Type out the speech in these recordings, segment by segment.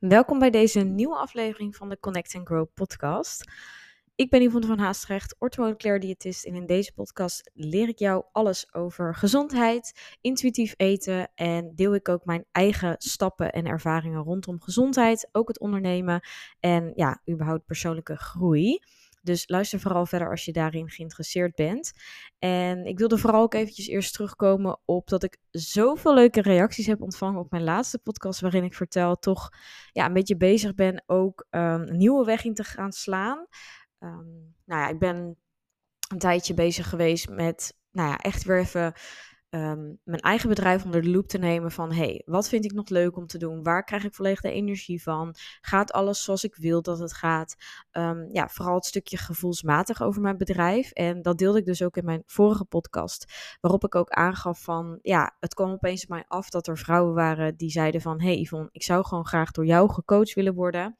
Welkom bij deze nieuwe aflevering van de Connect and Grow podcast. Ik ben Yvonne van Haastrecht, orthomoleculair diëtist en in deze podcast leer ik jou alles over gezondheid, intuïtief eten en deel ik ook mijn eigen stappen en ervaringen rondom gezondheid, ook het ondernemen en ja, überhaupt persoonlijke groei. Dus luister vooral verder als je daarin geïnteresseerd bent. En ik wilde vooral ook eventjes eerst terugkomen op dat ik zoveel leuke reacties heb ontvangen op mijn laatste podcast, waarin ik vertel toch ja, een beetje bezig ben ook um, een nieuwe weg in te gaan slaan. Um, nou ja, ik ben een tijdje bezig geweest met nou ja, echt weer even um, mijn eigen bedrijf onder de loep te nemen van hey, wat vind ik nog leuk om te doen? Waar krijg ik volledig de energie van? Gaat alles zoals ik wil dat het gaat? Um, ja, vooral het stukje gevoelsmatig over mijn bedrijf. En dat deelde ik dus ook in mijn vorige podcast, waarop ik ook aangaf van ja, het kwam opeens op mij af dat er vrouwen waren die zeiden van hey Yvonne, ik zou gewoon graag door jou gecoacht willen worden.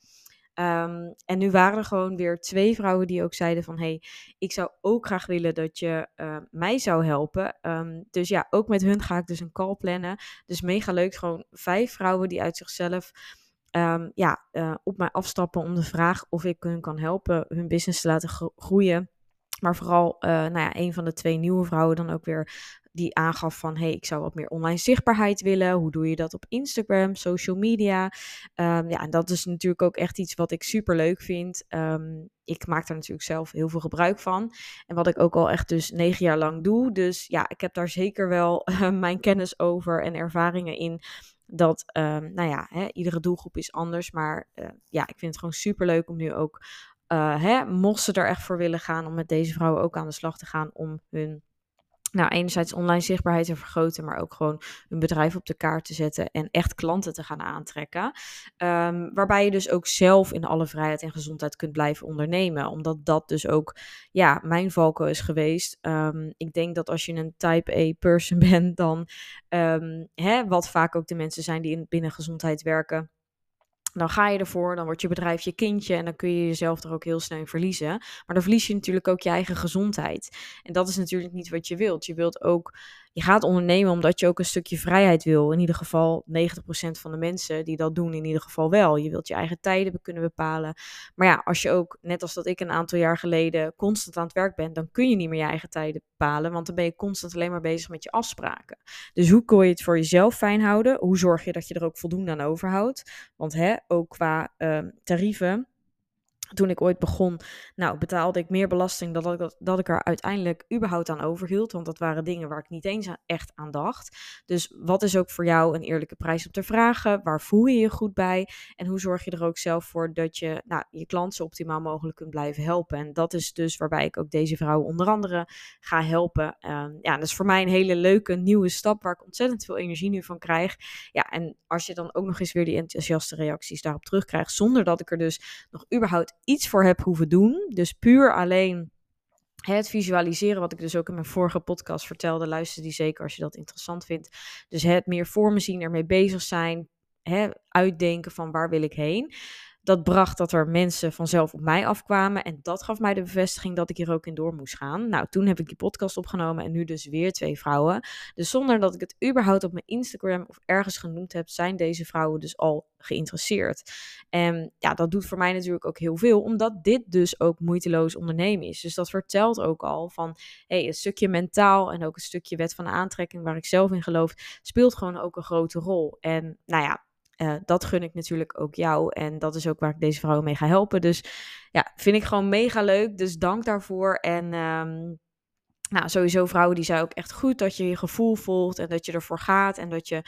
Um, en nu waren er gewoon weer twee vrouwen die ook zeiden van... hey, ik zou ook graag willen dat je uh, mij zou helpen. Um, dus ja, ook met hun ga ik dus een call plannen. Dus mega leuk, gewoon vijf vrouwen die uit zichzelf... Um, ja, uh, op mij afstappen om de vraag of ik hun kan helpen hun business te laten groeien. Maar vooral, uh, nou ja, een van de twee nieuwe vrouwen dan ook weer die aangaf van hey, ik zou wat meer online zichtbaarheid willen. Hoe doe je dat op Instagram, social media? Um, ja, en dat is natuurlijk ook echt iets wat ik super leuk vind. Um, ik maak daar natuurlijk zelf heel veel gebruik van. En wat ik ook al echt dus negen jaar lang doe. Dus ja, ik heb daar zeker wel uh, mijn kennis over en ervaringen in. Dat, um, nou ja, hè, iedere doelgroep is anders. Maar uh, ja, ik vind het gewoon super leuk om nu ook, uh, hè, mocht ze er echt voor willen gaan, om met deze vrouwen ook aan de slag te gaan om hun nou, enerzijds online zichtbaarheid te vergroten, maar ook gewoon een bedrijf op de kaart te zetten en echt klanten te gaan aantrekken. Um, waarbij je dus ook zelf in alle vrijheid en gezondheid kunt blijven ondernemen. Omdat dat dus ook, ja, mijn valko is geweest. Um, ik denk dat als je een type A person bent, dan, um, hè, wat vaak ook de mensen zijn die in binnen gezondheid werken dan ga je ervoor, dan wordt je bedrijf je kindje en dan kun je jezelf er ook heel snel in verliezen. Maar dan verlies je natuurlijk ook je eigen gezondheid. En dat is natuurlijk niet wat je wilt. Je wilt ook je gaat ondernemen omdat je ook een stukje vrijheid wil. In ieder geval 90% van de mensen die dat doen, in ieder geval wel. Je wilt je eigen tijden kunnen bepalen. Maar ja, als je ook, net als dat ik een aantal jaar geleden, constant aan het werk ben, dan kun je niet meer je eigen tijden bepalen. Want dan ben je constant alleen maar bezig met je afspraken. Dus hoe kun je het voor jezelf fijn houden? Hoe zorg je dat je er ook voldoende aan overhoudt? Want hè, ook qua uh, tarieven toen ik ooit begon, nou, betaalde ik meer belasting dan dat ik, dat ik er uiteindelijk überhaupt aan overhield. Want dat waren dingen waar ik niet eens echt aan dacht. Dus wat is ook voor jou een eerlijke prijs om te vragen? Waar voel je je goed bij? En hoe zorg je er ook zelf voor dat je nou, je klant zo optimaal mogelijk kunt blijven helpen? En dat is dus waarbij ik ook deze vrouwen onder andere ga helpen. Um, ja, dat is voor mij een hele leuke nieuwe stap waar ik ontzettend veel energie nu van krijg. Ja, en als je dan ook nog eens weer die enthousiaste reacties daarop terugkrijgt, zonder dat ik er dus nog überhaupt iets voor heb hoeven doen. Dus puur alleen het visualiseren, wat ik dus ook in mijn vorige podcast vertelde, luister die zeker als je dat interessant vindt. Dus het meer voor me zien, ermee bezig zijn, hè, uitdenken van waar wil ik heen dat bracht dat er mensen vanzelf op mij afkwamen. En dat gaf mij de bevestiging dat ik hier ook in door moest gaan. Nou, toen heb ik die podcast opgenomen en nu dus weer twee vrouwen. Dus zonder dat ik het überhaupt op mijn Instagram of ergens genoemd heb, zijn deze vrouwen dus al geïnteresseerd. En ja, dat doet voor mij natuurlijk ook heel veel, omdat dit dus ook moeiteloos ondernemen is. Dus dat vertelt ook al van, hey, een stukje mentaal en ook een stukje wet van aantrekking, waar ik zelf in geloof, speelt gewoon ook een grote rol. En nou ja, uh, dat gun ik natuurlijk ook jou. En dat is ook waar ik deze vrouwen mee ga helpen. Dus ja, vind ik gewoon mega leuk. Dus dank daarvoor. En um, nou, sowieso vrouwen die zei ook echt goed dat je je gevoel volgt en dat je ervoor gaat. En dat je,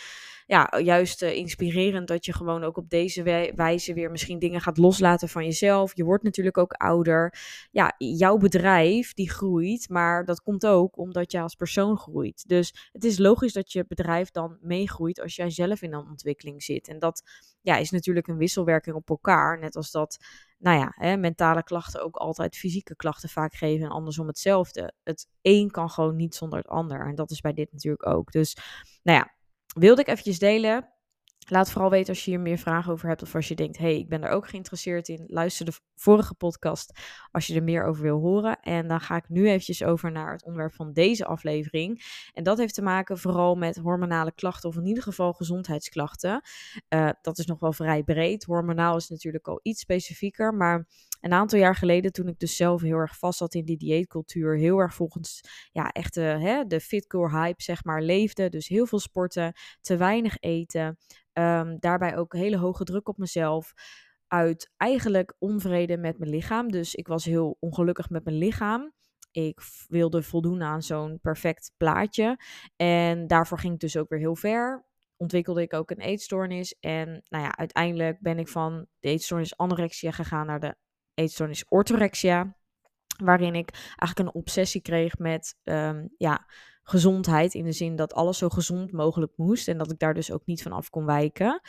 ja, juist uh, inspirerend dat je gewoon ook op deze wijze weer misschien dingen gaat loslaten van jezelf. Je wordt natuurlijk ook ouder. Ja, jouw bedrijf die groeit, maar dat komt ook omdat je als persoon groeit. Dus het is logisch dat je bedrijf dan meegroeit als jij zelf in een ontwikkeling zit. En dat ja, is natuurlijk een wisselwerking op elkaar. Net als dat nou ja, hè, mentale klachten ook altijd fysieke klachten vaak geven en andersom hetzelfde. Het een kan gewoon niet zonder het ander. En dat is bij dit natuurlijk ook. Dus, nou ja, wilde ik eventjes delen. Laat vooral weten als je hier meer vragen over hebt of als je denkt, hey, ik ben er ook geïnteresseerd in. Luister de vorige podcast als je er meer over wil horen. En dan ga ik nu eventjes over naar het onderwerp van deze aflevering. En dat heeft te maken vooral met hormonale klachten of in ieder geval gezondheidsklachten. Uh, dat is nog wel vrij breed. Hormonaal is natuurlijk al iets specifieker, maar een aantal jaar geleden, toen ik dus zelf heel erg vast zat in die dieetcultuur, heel erg volgens ja, echt de, hè, de fitcore hype, zeg maar, leefde. Dus heel veel sporten, te weinig eten. Um, daarbij ook hele hoge druk op mezelf. Uit eigenlijk onvrede met mijn lichaam. Dus ik was heel ongelukkig met mijn lichaam. Ik wilde voldoen aan zo'n perfect plaatje. En daarvoor ging ik dus ook weer heel ver. Ontwikkelde ik ook een eetstoornis. En nou ja, uiteindelijk ben ik van de eetstoornis anorexia gegaan naar de eetstoornis orthorexia. Waarin ik eigenlijk een obsessie kreeg met um, ja, gezondheid. In de zin dat alles zo gezond mogelijk moest. En dat ik daar dus ook niet van af kon wijken.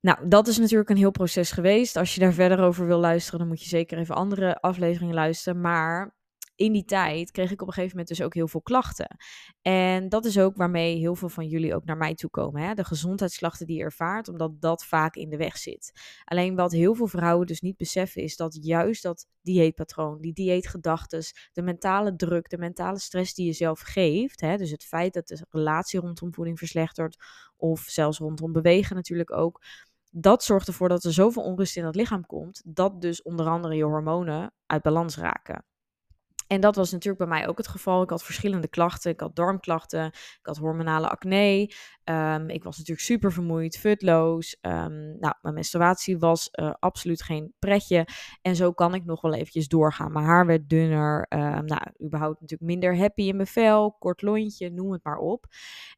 Nou, dat is natuurlijk een heel proces geweest. Als je daar verder over wil luisteren, dan moet je zeker even andere afleveringen luisteren. Maar in die tijd kreeg ik op een gegeven moment dus ook heel veel klachten. En dat is ook waarmee heel veel van jullie ook naar mij toe komen. Hè? De gezondheidsklachten die je ervaart, omdat dat vaak in de weg zit. Alleen wat heel veel vrouwen dus niet beseffen is dat juist dat dieetpatroon, die dieetgedachten, de mentale druk, de mentale stress die je zelf geeft, hè? dus het feit dat de relatie rondom voeding verslechtert of zelfs rondom bewegen natuurlijk ook, dat zorgt ervoor dat er zoveel onrust in het lichaam komt, dat dus onder andere je hormonen uit balans raken. En dat was natuurlijk bij mij ook het geval. Ik had verschillende klachten. Ik had darmklachten, ik had hormonale acne. Um, ik was natuurlijk super vermoeid, futloos. Um, nou, mijn menstruatie was uh, absoluut geen pretje. En zo kan ik nog wel eventjes doorgaan. Mijn haar werd dunner. Um, nou, überhaupt natuurlijk minder happy in mijn vel. Kort lontje, noem het maar op.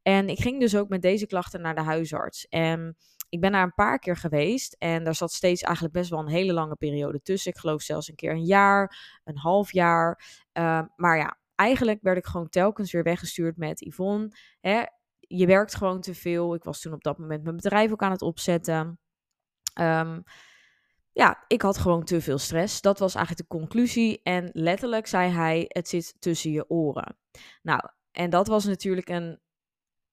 En ik ging dus ook met deze klachten naar de huisarts. En ik ben daar een paar keer geweest en daar zat steeds eigenlijk best wel een hele lange periode tussen. Ik geloof zelfs een keer een jaar, een half jaar. Uh, maar ja, eigenlijk werd ik gewoon telkens weer weggestuurd met Yvonne. Hè, je werkt gewoon te veel. Ik was toen op dat moment mijn bedrijf ook aan het opzetten. Um, ja, ik had gewoon te veel stress. Dat was eigenlijk de conclusie. En letterlijk zei hij: Het zit tussen je oren. Nou, en dat was natuurlijk een,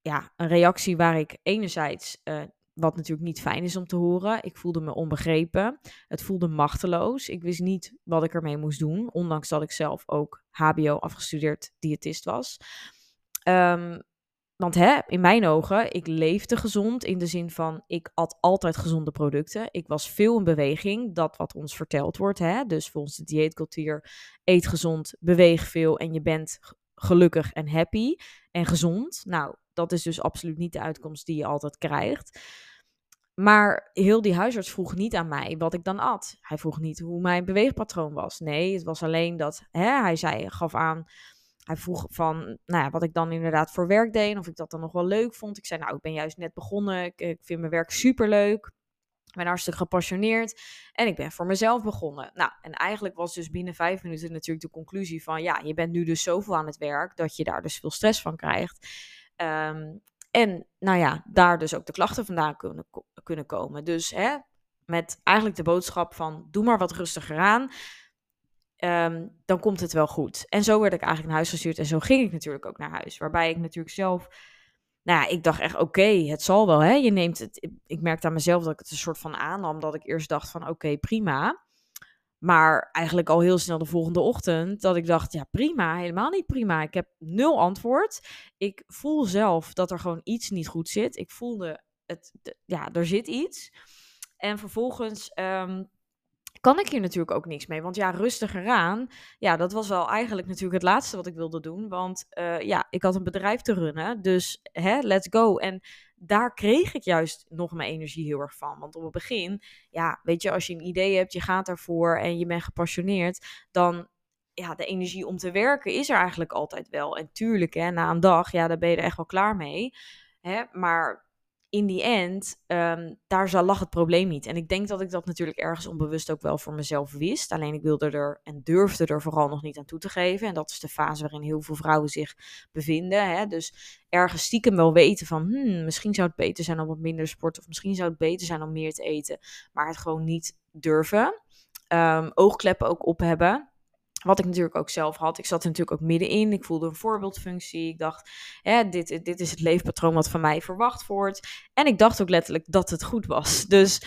ja, een reactie waar ik enerzijds uh, wat natuurlijk niet fijn is om te horen. Ik voelde me onbegrepen. Het voelde machteloos. Ik wist niet wat ik ermee moest doen. Ondanks dat ik zelf ook HBO afgestudeerd diëtist was. Um, want hè, in mijn ogen, ik leefde gezond in de zin van ik at altijd gezonde producten. Ik was veel in beweging, dat wat ons verteld wordt. Hè? Dus volgens de dieetcultuur, eet gezond, beweeg veel en je bent gelukkig en happy en gezond. Nou, dat is dus absoluut niet de uitkomst die je altijd krijgt. Maar heel die huisarts vroeg niet aan mij wat ik dan at. Hij vroeg niet hoe mijn beweegpatroon was. Nee, het was alleen dat hè, hij zei, gaf aan. Hij vroeg van, nou ja, wat ik dan inderdaad voor werk deed en of ik dat dan nog wel leuk vond. Ik zei, nou, ik ben juist net begonnen. Ik, vind mijn werk superleuk. Ik ben hartstikke gepassioneerd en ik ben voor mezelf begonnen. Nou, en eigenlijk was dus binnen vijf minuten natuurlijk de conclusie van, ja, je bent nu dus zoveel aan het werk dat je daar dus veel stress van krijgt. Um, en nou ja, daar dus ook de klachten vandaan kunnen, kunnen komen. Dus hè, met eigenlijk de boodschap van doe maar wat rustiger aan. Um, dan komt het wel goed. En zo werd ik eigenlijk naar huis gestuurd. En zo ging ik natuurlijk ook naar huis. Waarbij ik natuurlijk zelf. Nou ja, ik dacht echt, oké, het zal wel. Hè? Je neemt het. Ik merkte aan mezelf dat ik het een soort van aannam. Dat ik eerst dacht van oké, prima. Maar eigenlijk al heel snel de volgende ochtend dat ik dacht, ja prima, helemaal niet prima. Ik heb nul antwoord. Ik voel zelf dat er gewoon iets niet goed zit. Ik voelde, het, ja, er zit iets. En vervolgens um, kan ik hier natuurlijk ook niks mee. Want ja, rustiger aan. Ja, dat was wel eigenlijk natuurlijk het laatste wat ik wilde doen. Want uh, ja, ik had een bedrijf te runnen. Dus hè, let's go. En daar kreeg ik juist nog mijn energie heel erg van. Want op het begin, ja, weet je, als je een idee hebt, je gaat daarvoor en je bent gepassioneerd, dan ja, de energie om te werken is er eigenlijk altijd wel. En tuurlijk, hè, na een dag, ja, daar ben je er echt wel klaar mee. Hè? Maar in die end, um, daar lag het probleem niet. En ik denk dat ik dat natuurlijk ergens onbewust ook wel voor mezelf wist. Alleen ik wilde er en durfde er vooral nog niet aan toe te geven. En dat is de fase waarin heel veel vrouwen zich bevinden. Hè? Dus ergens stiekem wel weten van, hmm, misschien zou het beter zijn om wat minder sport. Of misschien zou het beter zijn om meer te eten. Maar het gewoon niet durven. Um, oogkleppen ook op hebben. Wat ik natuurlijk ook zelf had. Ik zat er natuurlijk ook middenin. Ik voelde een voorbeeldfunctie. Ik dacht, dit, dit is het leefpatroon wat van mij verwacht wordt. En ik dacht ook letterlijk dat het goed was. Dus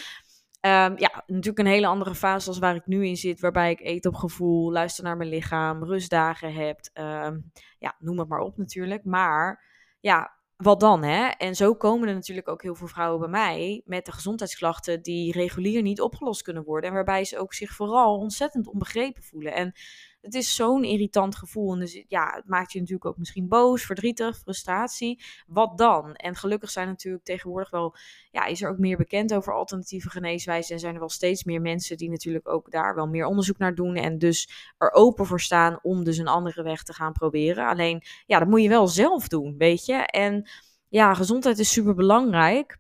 um, ja, natuurlijk een hele andere fase als waar ik nu in zit. Waarbij ik eet op gevoel, luister naar mijn lichaam, rustdagen heb. Um, ja, noem het maar op natuurlijk. Maar ja, wat dan, hè? En zo komen er natuurlijk ook heel veel vrouwen bij mij met de gezondheidsklachten die regulier niet opgelost kunnen worden. En waarbij ze ook zich vooral ontzettend onbegrepen voelen. En het is zo'n irritant gevoel. En dus ja, het maakt je natuurlijk ook misschien boos, verdrietig, frustratie. Wat dan? En gelukkig zijn natuurlijk tegenwoordig wel, ja, is er ook meer bekend over alternatieve geneeswijzen. En zijn er wel steeds meer mensen die natuurlijk ook daar wel meer onderzoek naar doen. En dus er open voor staan om dus een andere weg te gaan proberen. Alleen, ja, dat moet je wel zelf doen, weet je. En ja, gezondheid is super belangrijk.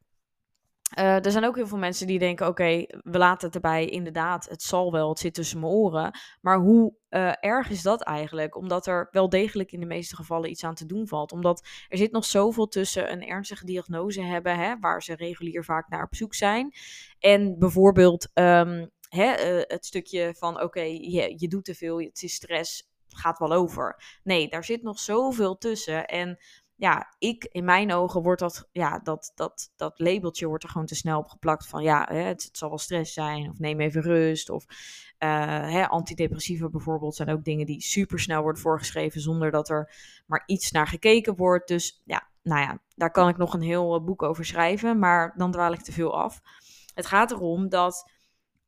Uh, er zijn ook heel veel mensen die denken: oké, we laten het erbij. Inderdaad, het zal wel, het zit tussen mijn oren. Maar hoe uh, erg is dat eigenlijk? Omdat er wel degelijk in de meeste gevallen iets aan te doen valt. Omdat er zit nog zoveel tussen een ernstige diagnose hebben, hè, waar ze regulier vaak naar op zoek zijn. En bijvoorbeeld um, hè, uh, het stukje van: oké, je, je doet te veel, het is stress, gaat wel over. Nee, daar zit nog zoveel tussen. En ja, ik, in mijn ogen wordt dat, ja, dat, dat, dat labeltje wordt er gewoon te snel op geplakt van, ja, het, zal wel stress zijn, of neem even rust, of uh, hè, antidepressiva bijvoorbeeld zijn ook dingen die super snel worden voorgeschreven zonder dat er maar iets naar gekeken wordt. Dus ja, nou ja, daar kan ik nog een heel eh, boek over schrijven, maar dan dwaal ik te veel af. Het gaat erom dat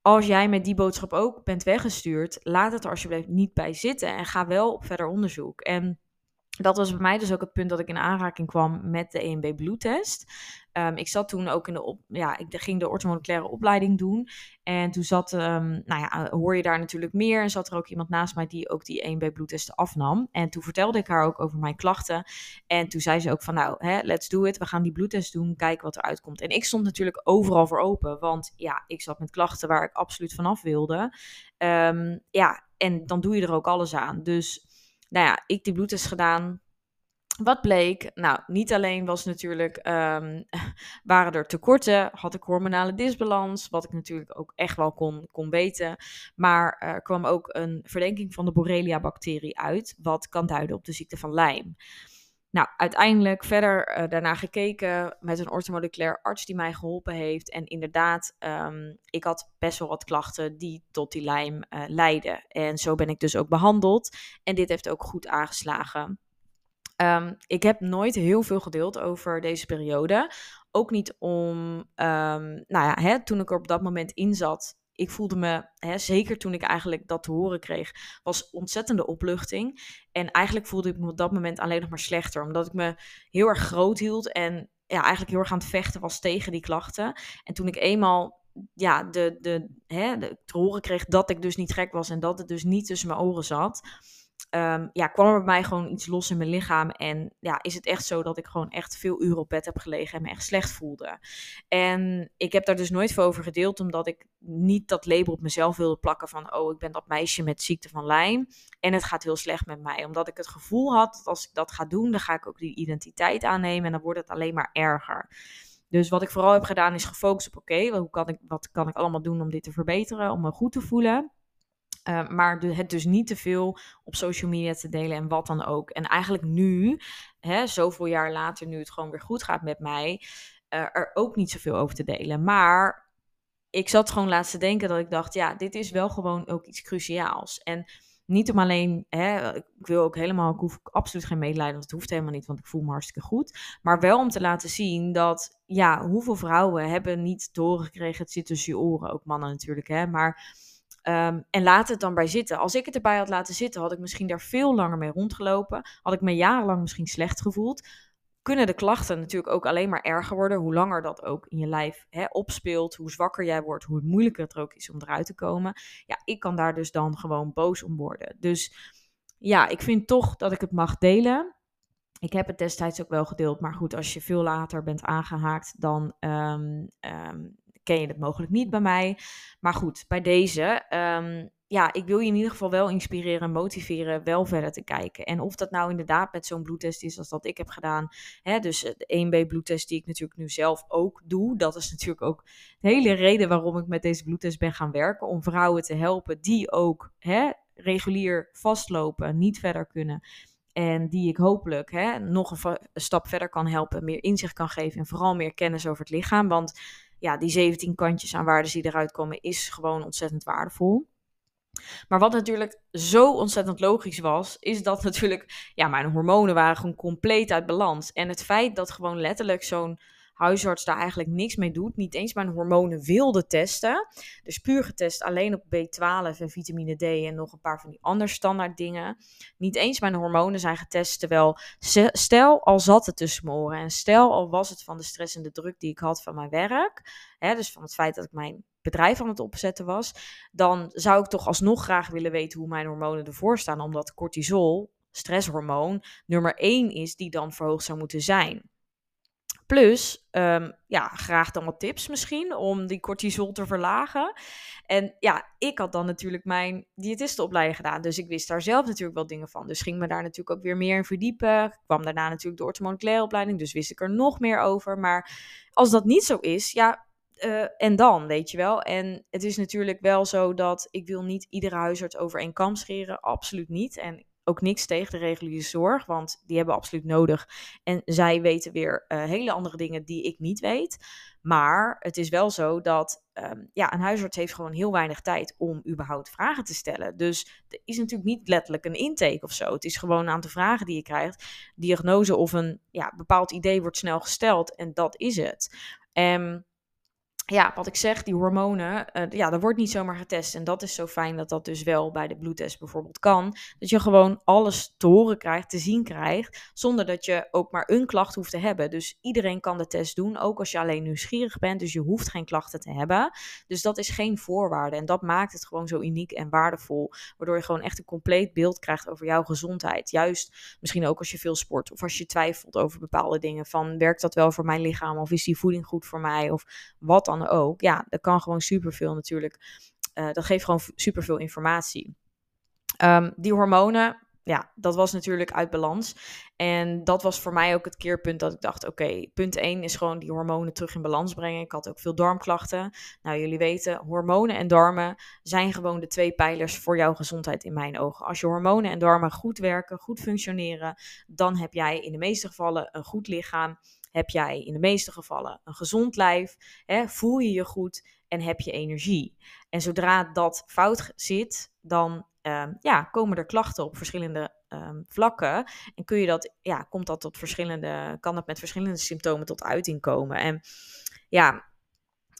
als jij met die boodschap ook bent weggestuurd, laat het er alsjeblieft niet bij zitten en ga wel op verder onderzoek. En dat was bij mij dus ook het punt dat ik in aanraking kwam met de EMB bloedtest. Um, ik zat toen ook in de op, ja, ik ging de orthomoleculaire opleiding doen. En toen zat, um, nou ja, hoor je daar natuurlijk meer. En zat er ook iemand naast mij die ook die EMB bloedtesten afnam. En toen vertelde ik haar ook over mijn klachten. En toen zei ze ook van, nou, hè, let's do it. We gaan die bloedtest doen, kijken wat eruit komt. En ik stond natuurlijk overal voor open. Want ja, ik zat met klachten waar ik absoluut vanaf wilde. Um, ja, en dan doe je er ook alles aan. Dus nou ja, ik die bloedtest gedaan. Wat bleek? Nou, niet alleen was natuurlijk, um, waren er tekorten, had ik hormonale disbalans, wat ik natuurlijk ook echt wel kon, kon weten. Maar er kwam ook een verdenking van de Borrelia-bacterie uit, wat kan duiden op de ziekte van Lyme. Nou, uiteindelijk verder uh, daarna gekeken met een orthomoleculair arts die mij geholpen heeft. En inderdaad, um, ik had best wel wat klachten die tot die lijm uh, leidden. En zo ben ik dus ook behandeld. En dit heeft ook goed aangeslagen. Um, ik heb nooit heel veel gedeeld over deze periode. Ook niet om, um, nou ja, hè, toen ik er op dat moment in zat, ik voelde me, hè, zeker toen ik eigenlijk dat te horen kreeg, was ontzettende opluchting. En eigenlijk voelde ik me op dat moment alleen nog maar slechter, omdat ik me heel erg groot hield en ja, eigenlijk heel erg aan het vechten was tegen die klachten. En toen ik eenmaal ja, de, de, hè, de, te horen kreeg dat ik dus niet gek was en dat het dus niet tussen mijn oren zat, um, ja, kwam er bij mij gewoon iets los in mijn lichaam. En ja, is het echt zo dat ik gewoon echt veel uren op bed heb gelegen en me echt slecht voelde. En ik heb daar dus nooit veel over gedeeld, omdat ik niet dat label op mezelf wilde plakken van, oh, ik ben dat meisje met ziekte van Lyme. En het gaat heel slecht met mij. Omdat ik het gevoel had dat als ik dat ga doen, dan ga ik ook die identiteit aannemen en dan wordt het alleen maar erger. Dus wat ik vooral heb gedaan is gefocust op, oké, okay, kan ik, wat kan ik allemaal doen om dit te verbeteren, om me goed te voelen. Uh, maar het dus niet te veel op social media te delen en wat dan ook. En eigenlijk nu, hè, zoveel jaar later, nu het gewoon weer goed gaat met mij, uh, er ook niet zoveel over te delen. Maar ik zat gewoon laatst te denken dat ik dacht, ja, dit is wel gewoon ook iets cruciaals. En niet om alleen, hè, ik wil ook helemaal, ik hoef absoluut geen medelijden, want het hoeft helemaal niet, want ik voel me hartstikke goed. Maar wel om te laten zien dat, ja, hoeveel vrouwen hebben niet te horen gekregen, het zit tussen je oren, ook mannen natuurlijk, hè, maar Um, en laat het dan bij zitten. Als ik het erbij had laten zitten, had ik misschien daar veel langer mee rondgelopen. Had ik me jarenlang misschien slecht gevoeld. Kunnen de klachten natuurlijk ook alleen maar erger worden. Hoe langer dat ook in je lijf hè, opspeelt. Hoe zwakker jij wordt. Hoe moeilijker het er ook is om eruit te komen. Ja, ik kan daar dus dan gewoon boos om worden. Dus ja, ik vind toch dat ik het mag delen. Ik heb het destijds ook wel gedeeld. Maar goed, als je veel later bent aangehaakt, dan um, um, ken je het mogelijk niet bij mij. Maar goed, bij deze. Um, ja, ik wil je in ieder geval wel inspireren en motiveren wel verder te kijken. En of dat nou inderdaad met zo'n bloedtest is als dat ik heb gedaan. Hè, dus de 1B bloedtest die ik natuurlijk nu zelf ook doe. Dat is natuurlijk ook de hele reden waarom ik met deze bloedtest ben gaan werken. Om vrouwen te helpen die ook hè, regulier vastlopen, niet verder kunnen. En die ik hopelijk hè, nog een, stap verder kan helpen, meer inzicht kan geven en vooral meer kennis over het lichaam. Want ja, die 17 kantjes aan waarden die eruit komen, is gewoon ontzettend waardevol. Maar wat natuurlijk zo ontzettend logisch was, is dat natuurlijk, ja, mijn hormonen waren gewoon compleet uit balans. En het feit dat gewoon letterlijk zo'n huisarts daar eigenlijk niks mee doet, niet eens mijn hormonen wilde testen. Dus puur getest alleen op B12 en vitamine D en nog een paar van die andere standaard dingen. Niet eens mijn hormonen zijn getest, terwijl stel al zat het tussen mijn oren en stel al was het van de stress en de druk die ik had van mijn werk, hè, dus van het feit dat ik mijn bedrijf aan het opzetten was, dan zou ik toch alsnog graag willen weten hoe mijn hormonen ervoor staan, omdat cortisol, stresshormoon, nummer 1 is die dan verhoogd zou moeten zijn. Plus, ehm, ja, graag dan wat tips misschien om die cortisol te verlagen. En ja, ik had dan natuurlijk mijn diëtistenopleiding gedaan. Dus ik wist daar zelf natuurlijk wel dingen van. Dus ging me daar natuurlijk ook weer meer in verdiepen. Ik kwam daarna natuurlijk de orthomoleculaire opleiding. Dus wist ik er nog meer over. Maar als dat niet zo is, ja, uh, en dan, weet je wel. En het is natuurlijk wel zo dat ik wil niet iedere huisarts over één kam scheren. Absoluut niet. En ook niks tegen de reguliere zorg, want die hebben absoluut nodig. En zij weten weer uh, hele andere dingen die ik niet weet. Maar het is wel zo dat um, ja, een huisarts heeft gewoon heel weinig tijd om überhaupt vragen te stellen. Dus er is natuurlijk niet letterlijk een intake of zo. Het is gewoon een aantal vragen die je krijgt. Diagnose of een ja, bepaald idee wordt snel gesteld en dat is het. Um, ja, wat ik zeg, die hormonen, uh, ja, dat wordt niet zomaar getest. En dat is zo fijn dat dat dus wel bij de bloedtest bijvoorbeeld kan. Dat je gewoon alles te horen krijgt, te zien krijgt, zonder dat je ook maar een klacht hoeft te hebben. Dus iedereen kan de test doen, ook als je alleen nieuwsgierig bent. Dus je hoeft geen klachten te hebben. Dus dat is geen voorwaarde. En dat maakt het gewoon zo uniek en waardevol. Waardoor je gewoon echt een compleet beeld krijgt over jouw gezondheid. Juist misschien ook als je veel sport of als je twijfelt over bepaalde dingen. Van werkt dat wel voor mijn lichaam of is die voeding goed voor mij of wat dan ook. Ja, dat kan gewoon superveel natuurlijk. Uh, dat geeft gewoon superveel informatie. Um, die hormonen, ja, dat was natuurlijk uit balans. En dat was voor mij ook het keerpunt dat ik dacht: oké, punt 1 is gewoon die hormonen terug in balans brengen. Ik had ook veel darmklachten. Nou, jullie weten, hormonen en darmen zijn gewoon de twee pijlers voor jouw gezondheid in mijn ogen. Als je hormonen en darmen goed werken, goed functioneren, dan heb jij in de meeste gevallen een goed lichaam heb jij in de meeste gevallen een gezond lijf, hè, voel je je goed en heb je energie. En zodra dat fout zit, dan um, ja, komen er klachten op verschillende um, vlakken. En kun je dat, ja, komt dat tot verschillende, kan dat met verschillende symptomen tot uiting komen. En ja,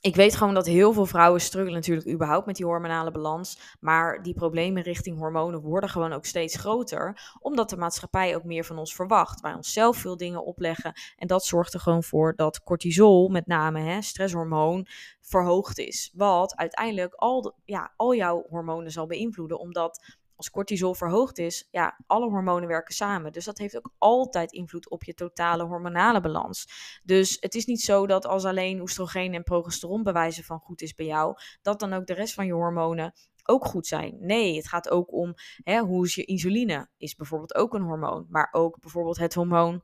ik weet gewoon dat heel veel vrouwen struggelen natuurlijk überhaupt met die hormonale balans. Maar die problemen richting hormonen worden gewoon ook steeds groter. Omdat de maatschappij ook meer van ons verwacht. Wij onszelf veel dingen opleggen. En dat zorgt er gewoon voor dat cortisol, met name hè, stresshormoon, verhoogd is. Wat uiteindelijk al, ja, al jouw hormonen zal beïnvloeden. Omdat als cortisol verhoogd is, ja, alle hormonen werken samen. Dus dat heeft ook altijd invloed op je totale hormonale balans. Dus het is niet zo dat als alleen oestrogeen en progesteron bewijzen van goed is bij jou, dat dan ook de rest van je hormonen ook goed zijn. Nee, het gaat ook om hè, hoe is je insuline, is bijvoorbeeld ook een hormoon. Maar ook bijvoorbeeld het hormoon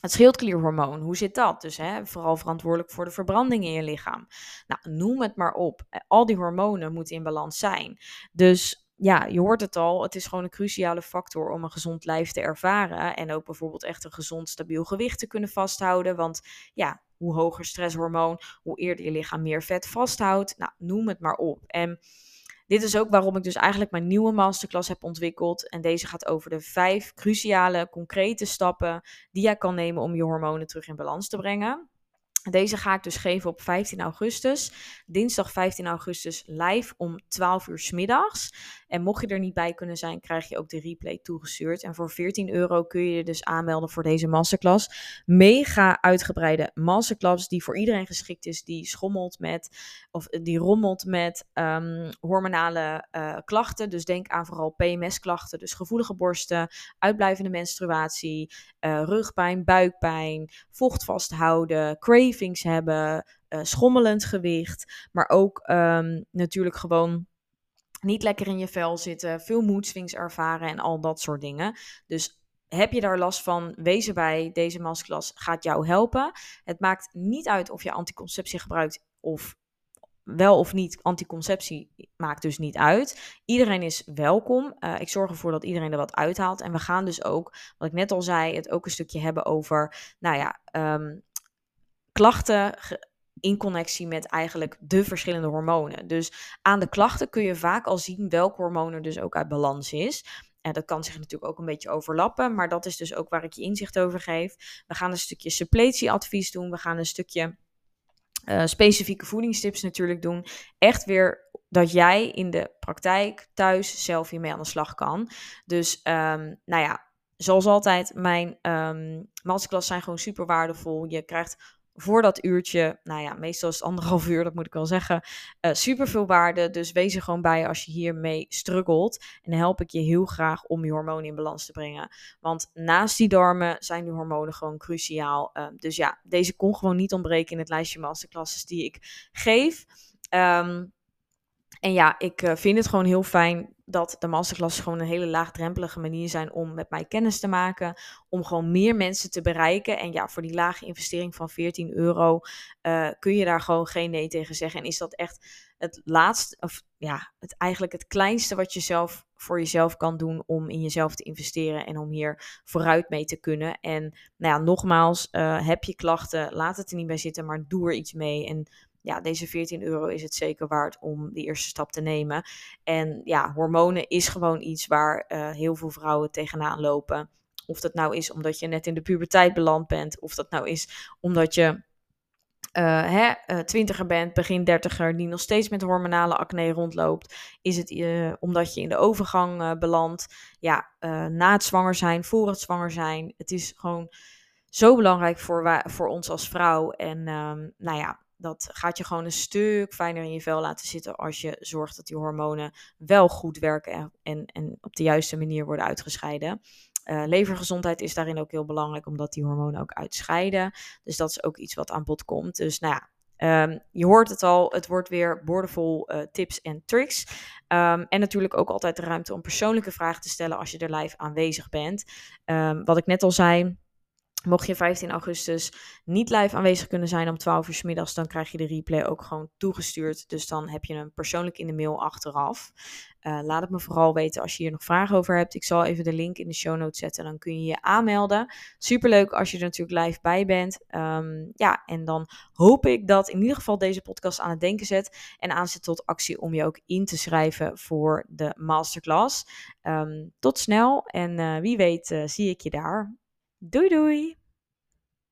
het schildklierhormoon, hoe zit dat? Dus hè, vooral verantwoordelijk voor de verbranding in je lichaam. Nou, noem het maar op. Al die hormonen moeten in balans zijn. Dus ja, je hoort het al, het is gewoon een cruciale factor om een gezond lijf te ervaren. En ook bijvoorbeeld echt een gezond, stabiel gewicht te kunnen vasthouden. Want ja, hoe hoger stresshormoon, hoe eerder je lichaam meer vet vasthoudt. Nou, noem het maar op. En dit is ook waarom ik dus eigenlijk mijn nieuwe masterclass heb ontwikkeld. En deze gaat over de vijf cruciale, concrete stappen die jij kan nemen om je hormonen terug in balans te brengen. Deze ga ik dus geven op 15 augustus. Dinsdag 15 augustus live om 12 uur s middags. En mocht je er niet bij kunnen zijn, krijg je ook de replay toegestuurd. En voor 14 euro kun je je dus aanmelden voor deze masterclass. Mega uitgebreide masterclass die voor iedereen geschikt is die schommelt met, of die rommelt met um, hormonale uh, klachten. Dus denk aan vooral PMS-klachten, dus gevoelige borsten, uitblijvende menstruatie, uh, rugpijn, buikpijn, vocht vasthouden, cravings hebben, uh, schommelend gewicht, maar ook um, natuurlijk gewoon niet lekker in je vel zitten, veel moedswings ervaren en al dat soort dingen. Dus heb je daar last van, wees erbij. Deze masterclass gaat jou helpen. Het maakt niet uit of je anticonceptie gebruikt of wel of niet anticonceptie maakt dus niet uit. Iedereen is welkom. Uh, ik zorg ervoor dat iedereen er wat uithaalt. En we gaan dus ook, wat ik net al zei, het ook een stukje hebben over, nou ja, um, klachten in connectie met eigenlijk de verschillende hormonen. Dus aan de klachten kun je vaak al zien welk hormoon er dus ook uit balans is. En dat kan zich natuurlijk ook een beetje overlappen, maar dat is dus ook waar ik je inzicht over geef. We gaan een stukje suppletieadvies doen. We gaan een stukje uh, specifieke voedingstips natuurlijk doen. Echt weer dat jij in de praktijk thuis zelf hiermee aan de slag kan. Dus um, nou ja, zoals altijd, mijn um, masterclass zijn gewoon super waardevol. Je krijgt voor dat uurtje, nou ja, meestal is het anderhalf uur, dat moet ik wel zeggen, uh, super veel waarde. Dus wees er gewoon bij als je hiermee struggelt. En dan help ik je heel graag om je hormonen in balans te brengen. Want naast die darmen zijn die hormonen gewoon cruciaal. Uh, dus ja, deze kon gewoon niet ontbreken in het lijstje masterclasses die ik geef. Um, en ja, ik uh, vind het gewoon heel fijn dat de masterclasses gewoon een hele laagdrempelige manier zijn om met mij kennis te maken. Om gewoon meer mensen te bereiken. En ja, voor die lage investering van 14 euro uh, kun je daar gewoon geen nee tegen zeggen. En is dat echt het laatste, of ja, het, eigenlijk het kleinste wat je zelf voor jezelf kan doen om in jezelf te investeren en om hier vooruit mee te kunnen. En nou ja, nogmaals, uh, heb je klachten, laat het er niet bij zitten, maar doe er iets mee. En ja, deze 14 euro is het zeker waard om die eerste stap te nemen. En ja, hormonen is gewoon iets waar uh, heel veel vrouwen tegenaan lopen. Of dat nou is omdat je net in de puberteit beland bent, of dat nou is omdat je uh, hè, uh, twintiger bent, begin dertiger, die nog steeds met hormonale acne rondloopt, is het omdat je in de overgang belandt. Ja, na het zwanger zijn, voor het zwanger zijn. Het is gewoon zo belangrijk voor, voor ons als vrouw. En um, nou ja, dat gaat je gewoon een stuk fijner in je vel laten zitten als je zorgt dat die hormonen wel goed werken en, en op de juiste manier worden uitgescheiden. Uh, levergezondheid is daarin ook heel belangrijk, omdat die hormonen ook uitscheiden. Dus dat is ook iets wat aan bod komt. Dus nou ja, Um, je hoort het al, het wordt weer boordevol uh, tips en tricks. Um, en natuurlijk ook altijd de ruimte om persoonlijke vragen te stellen als je er live aanwezig bent. Um, wat ik net al zei, Mocht je 15 augustus niet live aanwezig kunnen zijn om 12 uur middags, dan krijg je de replay ook gewoon toegestuurd. Dus dan heb je hem persoonlijk in de mail achteraf. Uh, laat het me vooral weten als je hier nog vragen over hebt. Ik zal even de link in de show notes zetten. Dan kun je je aanmelden. Superleuk als je er natuurlijk live bij bent. Um, ja, en dan hoop ik dat in ieder geval deze podcast aan het denken zet. En aanzet tot actie om je ook in te schrijven voor de masterclass. Um, tot snel en uh, wie weet uh, zie ik je daar. Doei doei!